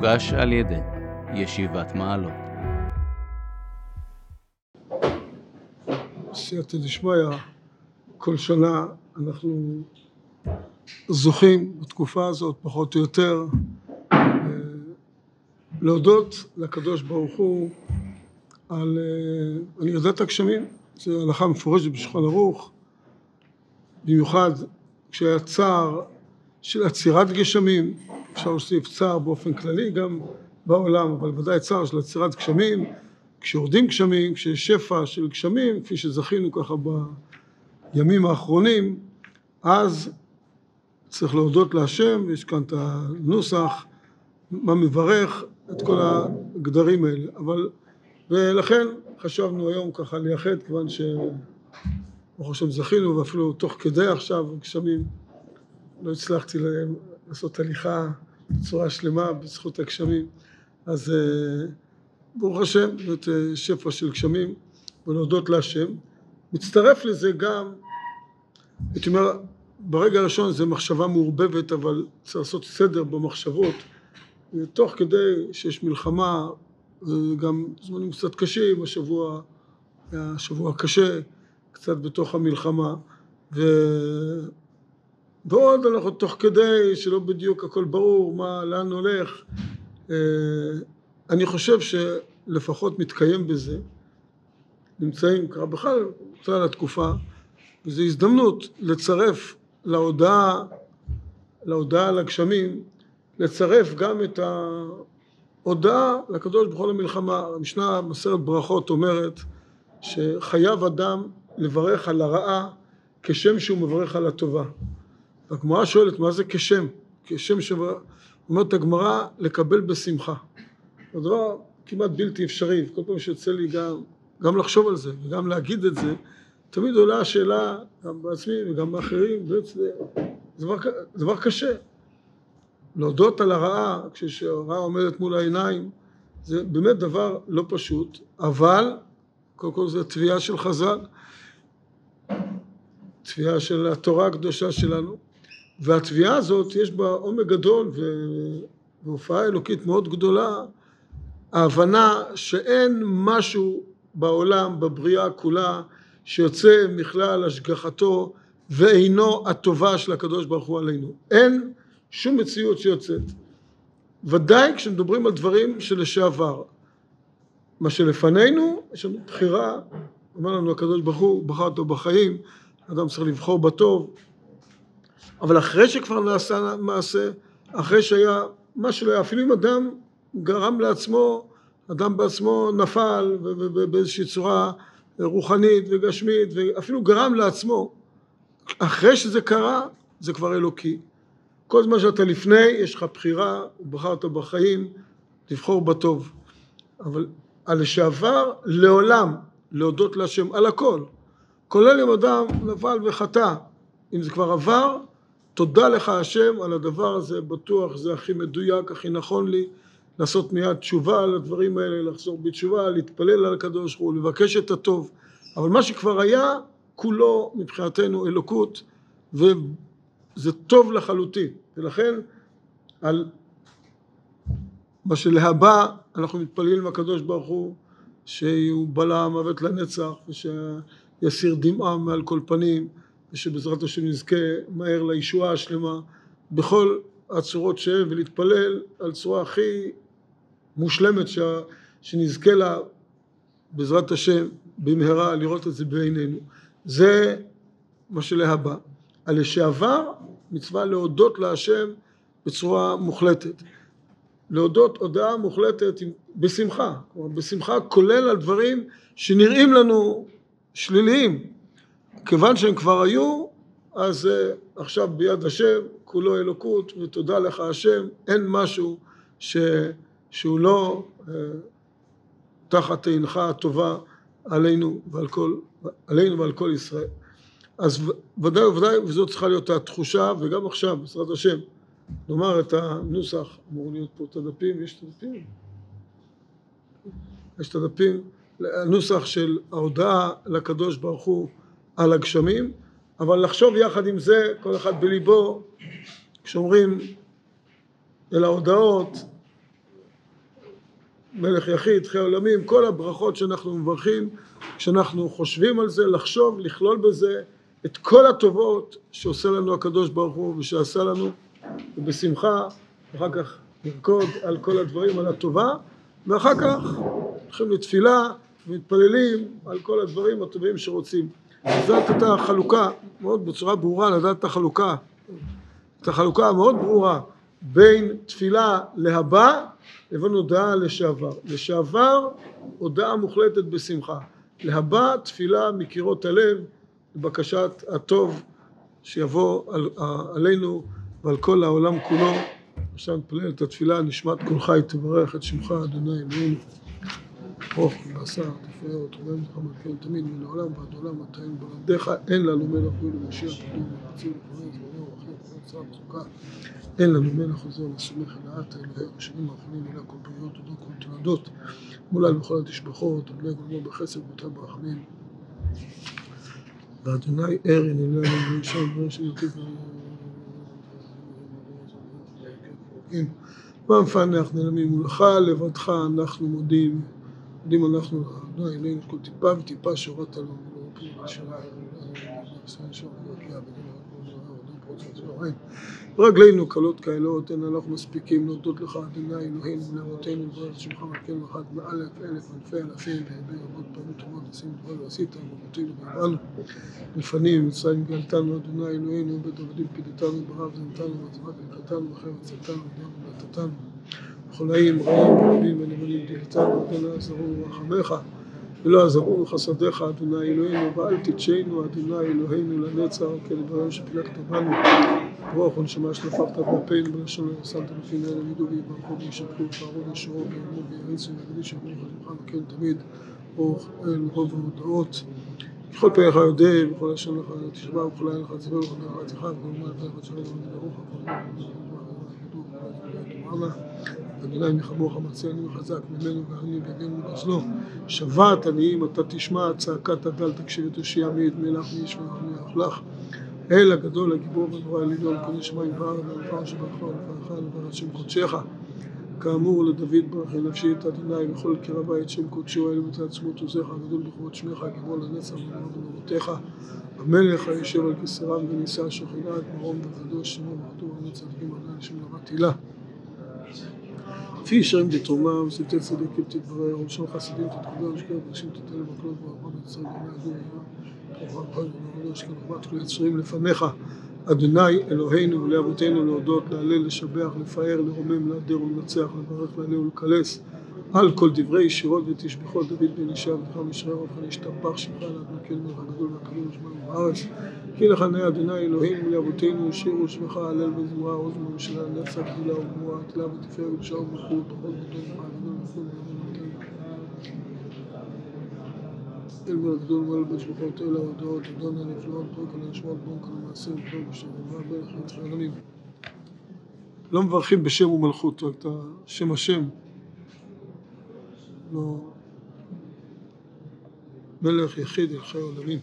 מוגש על ידי ישיבת מעלות. סייעתא דשמיא, כל שנה אנחנו זוכים בתקופה הזאת, פחות או יותר, אה, להודות לקדוש ברוך הוא על על ירידת הגשמים, זו הלכה מפורשת בשולחן ערוך, במיוחד כשהיה צער של עצירת גשמים, אפשר להוסיף צער באופן כללי גם בעולם, אבל ודאי צער של עצירת גשמים, כשיורדים גשמים, כשיש שפע של גשמים, כפי שזכינו ככה בימים האחרונים, אז צריך להודות להשם, יש כאן את הנוסח, מה מברך את כל הגדרים האלה, אבל ולכן חשבנו היום ככה לייחד, כיוון שברוך השם זכינו ואפילו תוך כדי עכשיו גשמים לא הצלחתי להם לעשות הליכה בצורה שלמה בזכות הגשמים. אז ברוך השם זאת שפע של גשמים ולהודות להשם. מצטרף לזה גם הייתי אומר ברגע הראשון זה מחשבה מעורבבת אבל צריך לעשות סדר במחשבות. תוך כדי שיש מלחמה וגם זמנים קצת קשים השבוע היה שבוע קשה קצת בתוך המלחמה. ו... ועוד אנחנו תוך כדי שלא בדיוק הכל ברור מה לאן הולך אני חושב שלפחות מתקיים בזה נמצאים ככה בכלל בכלל התקופה וזו הזדמנות לצרף להודעה להודעה על הגשמים לצרף גם את ההודעה לקדוש ברוך הוא למלחמה המשנה מסרת ברכות אומרת שחייב אדם לברך על הרעה כשם שהוא מברך על הטובה הגמרא שואלת מה זה כשם? כשם ש... אומרת הגמרא לקבל בשמחה. זה דבר כמעט בלתי אפשרי כל פעם שיוצא לי גם, גם לחשוב על זה וגם להגיד את זה תמיד עולה השאלה גם בעצמי וגם באחרים זה דבר, דבר קשה. להודות על הרעה כשהרעה עומדת מול העיניים זה באמת דבר לא פשוט אבל קודם כל זה תביעה של חז"ל תביעה של התורה הקדושה שלנו והתביעה הזאת יש בה עומק גדול והופעה אלוקית מאוד גדולה. ההבנה שאין משהו בעולם בבריאה כולה שיוצא מכלל השגחתו ואינו הטובה של הקדוש ברוך הוא עלינו. אין שום מציאות שיוצאת. ודאי כשמדברים על דברים שלשעבר. מה שלפנינו יש לנו בחירה. אומר לנו הקדוש ברוך הוא בחר אותו בחיים אדם צריך לבחור בטוב אבל אחרי שכבר נעשה מעשה אחרי שהיה מה שלא היה אפילו אם אדם גרם לעצמו אדם בעצמו נפל באיזושהי צורה רוחנית וגשמית ואפילו גרם לעצמו אחרי שזה קרה זה כבר אלוקי. כל זמן שאתה לפני יש לך בחירה ובחרת בחיים לבחור בטוב. אבל על לשעבר לעולם להודות להשם על הכל. כולל אם אדם נפל וחטא. אם זה כבר עבר תודה לך השם על הדבר הזה. בטוח זה הכי מדויק הכי נכון לי לעשות מיד תשובה על הדברים האלה לחזור בתשובה להתפלל על הקדוש ברוך הוא לבקש את הטוב. אבל מה שכבר היה כולו מבחינתנו אלוקות וזה טוב לחלוטין. ולכן על מה שלהבא אנחנו מתפללים עם הקדוש ברוך הוא שהוא בלע המוות לנצח ושיסיר דמעה מעל כל פנים ושבעזרת השם נזכה מהר לישועה השלמה בכל הצורות שהן ולהתפלל על צורה הכי מושלמת שנזכה לה בעזרת השם במהרה לראות את זה בעינינו. זה מה שלהבא. על לשעבר מצווה להודות להשם בצורה מוחלטת. להודות הודעה מוחלטת בשמחה. בשמחה כולל על דברים שנראים לנו שליליים כיוון שהם כבר היו אז עכשיו ביד השם כולו אלוקות ותודה לך השם אין משהו ש... שהוא לא תחת עינך הטובה עלינו ועל כל, עלינו ועל כל ישראל. אז ודאי וודאי וזאת צריכה להיות התחושה וגם עכשיו בעזרת השם נאמר את הנוסח אמור להיות פה את הדפים יש את הדפים יש את הדפים הנוסח של ההודעה לקדוש ברוך הוא על הגשמים אבל לחשוב יחד עם זה כל אחד בליבו כשאומרים אל ההודעות מלך יחיד, חיי עולמים, כל הברכות שאנחנו מברכים, כשאנחנו חושבים על זה, לחשוב, לכלול בזה את כל הטובות שעושה לנו הקדוש ברוך הוא ושעשה לנו, ובשמחה, אחר כך נרקוד על כל הדברים, על הטובה, ואחר כך הולכים לתפילה ומתפללים על כל הדברים הטובים שרוצים. זאת הייתה חלוקה, מאוד בצורה ברורה לדעת את החלוקה, את החלוקה המאוד ברורה בין תפילה להבא לבין הודעה לשעבר. לשעבר הודעה מוחלטת בשמחה, להבא תפילה מקירות הלב לבקשת הטוב שיבוא על, עלינו ועל כל העולם כולו. עכשיו נתפלל את התפילה, נשמת חי תברך את שמך אדוני אלוהים. ברוך ובשר תפארת ובן לך מלכנו תמיד מן העולם ועד עולם אתה אין בלעדיך אין לנו מלך ואילו משיח קדום ונציב ופרז ואומר אחר ופרצה וצוקה אין לנו מלך עוזר לסומך אל האתה אלוהי הראשונים האחרונים אלא כל פריות תודות כל תולדות מולל בכל התשבחות עד לב ולמוד בחסד ובוטה ברחמים ואדוני ער הנהלה לנו וישם דברים שנרטיב והמפענח נעלמים מולך לבדך אנחנו מודים מודים אנחנו אדוני אלינו כל טיפה וטיפה שהורדת לנו רגלינו קלות כאלות, אין אנחנו מספיקים להודות לך, אדוני אלוהינו ולאבותינו ולברר את שמך מלכנו אחד מאלף אלף אלפי אלפים והרבה רבות פעמים טובות עשינו דבר ועשית ובותינו והבאנו לפנים מצרים גלתנו אדוני אלוהינו בית עבדים פדיתנו ברב זנתנו ועצמת נקתנו וחרב צלתנו ודרך ונתתנו חולאים רעים ורבים ונמלים דילתנו אדוני עזרו ורחמך ולא עזרו חסדיך אדוני אלוהינו ואל תדשנו אדוני אלוהינו לנצח כדברים שפילגת בנו רוח ונשמה שנפחת באפינו בלשון לא שמת לפי אלה וידעו ויברכו וישבחו ופערו וישורו ויאמרו ויריצו ויגדישו ויאמרו חלקם וכן תמיד ברוך אל רוב ההודעות בכל פניך יודע ובכל לשון לך תשבע ובכל עין לך ציבור ובכל דרך עתיך ובכל מה לך שלום וברוך הכל אדוני מחמוך מציאני וחזק ממנו ואני בידינו גזלו שבת עניים אתה תשמע צעקת הדל תקשיב ותושיע מעיד מלך מאיש ורחמי לך אל הגדול הגיבור ונורא עליון כל שמיים וארץ והלפר שברך ולפרך ולפרך שם קודשך כאמור לדוד ברכי נפשי את אדוני וכל קרע בית שם קודשו אלה מצד עצמות עוזך הגדול בכבוד שמך גיבור לנצח ונורא בנורותיך המלך היושב על כסרם ונישא שכינה את מרום וקדוש שמו ועטור הנצחים ענה לשם לבא תהילה לפי שרים דתרומה ושפתי צדיקים תתברר ולשון חסידים תתקבל ושקר וקדושים תתן לבקלות וארבע בישראל ונהגו כל יצרים לפניך. אדוני אלוהינו ולאבותינו להודות להלל לשבח לפאר לרומם להדר ולנצח לברך להלל ולקלס על כל דברי שירות ותשבחות דוד בן ישי וחם ישראל ובכן ישתבח שמך להדנקל מלך הגדול והקדום ושמנו בארץ כי לך אדוני אלוהינו לאבותינו ישירו שמך הלל וזמורה עוז וממשלה נצח גדילה וגבורה תלה ותפארת ושער ומלכות בכל בוטו לך הגדול וכול אל מהגדול מעל בשבחות אלה ההודעות אדון הנפלאות בונק על המעשים פרק בשם ובא ברך עולמים לא מברכים בשם ומלכות רק את שם השם לא. מלך יחיד חיי עולמים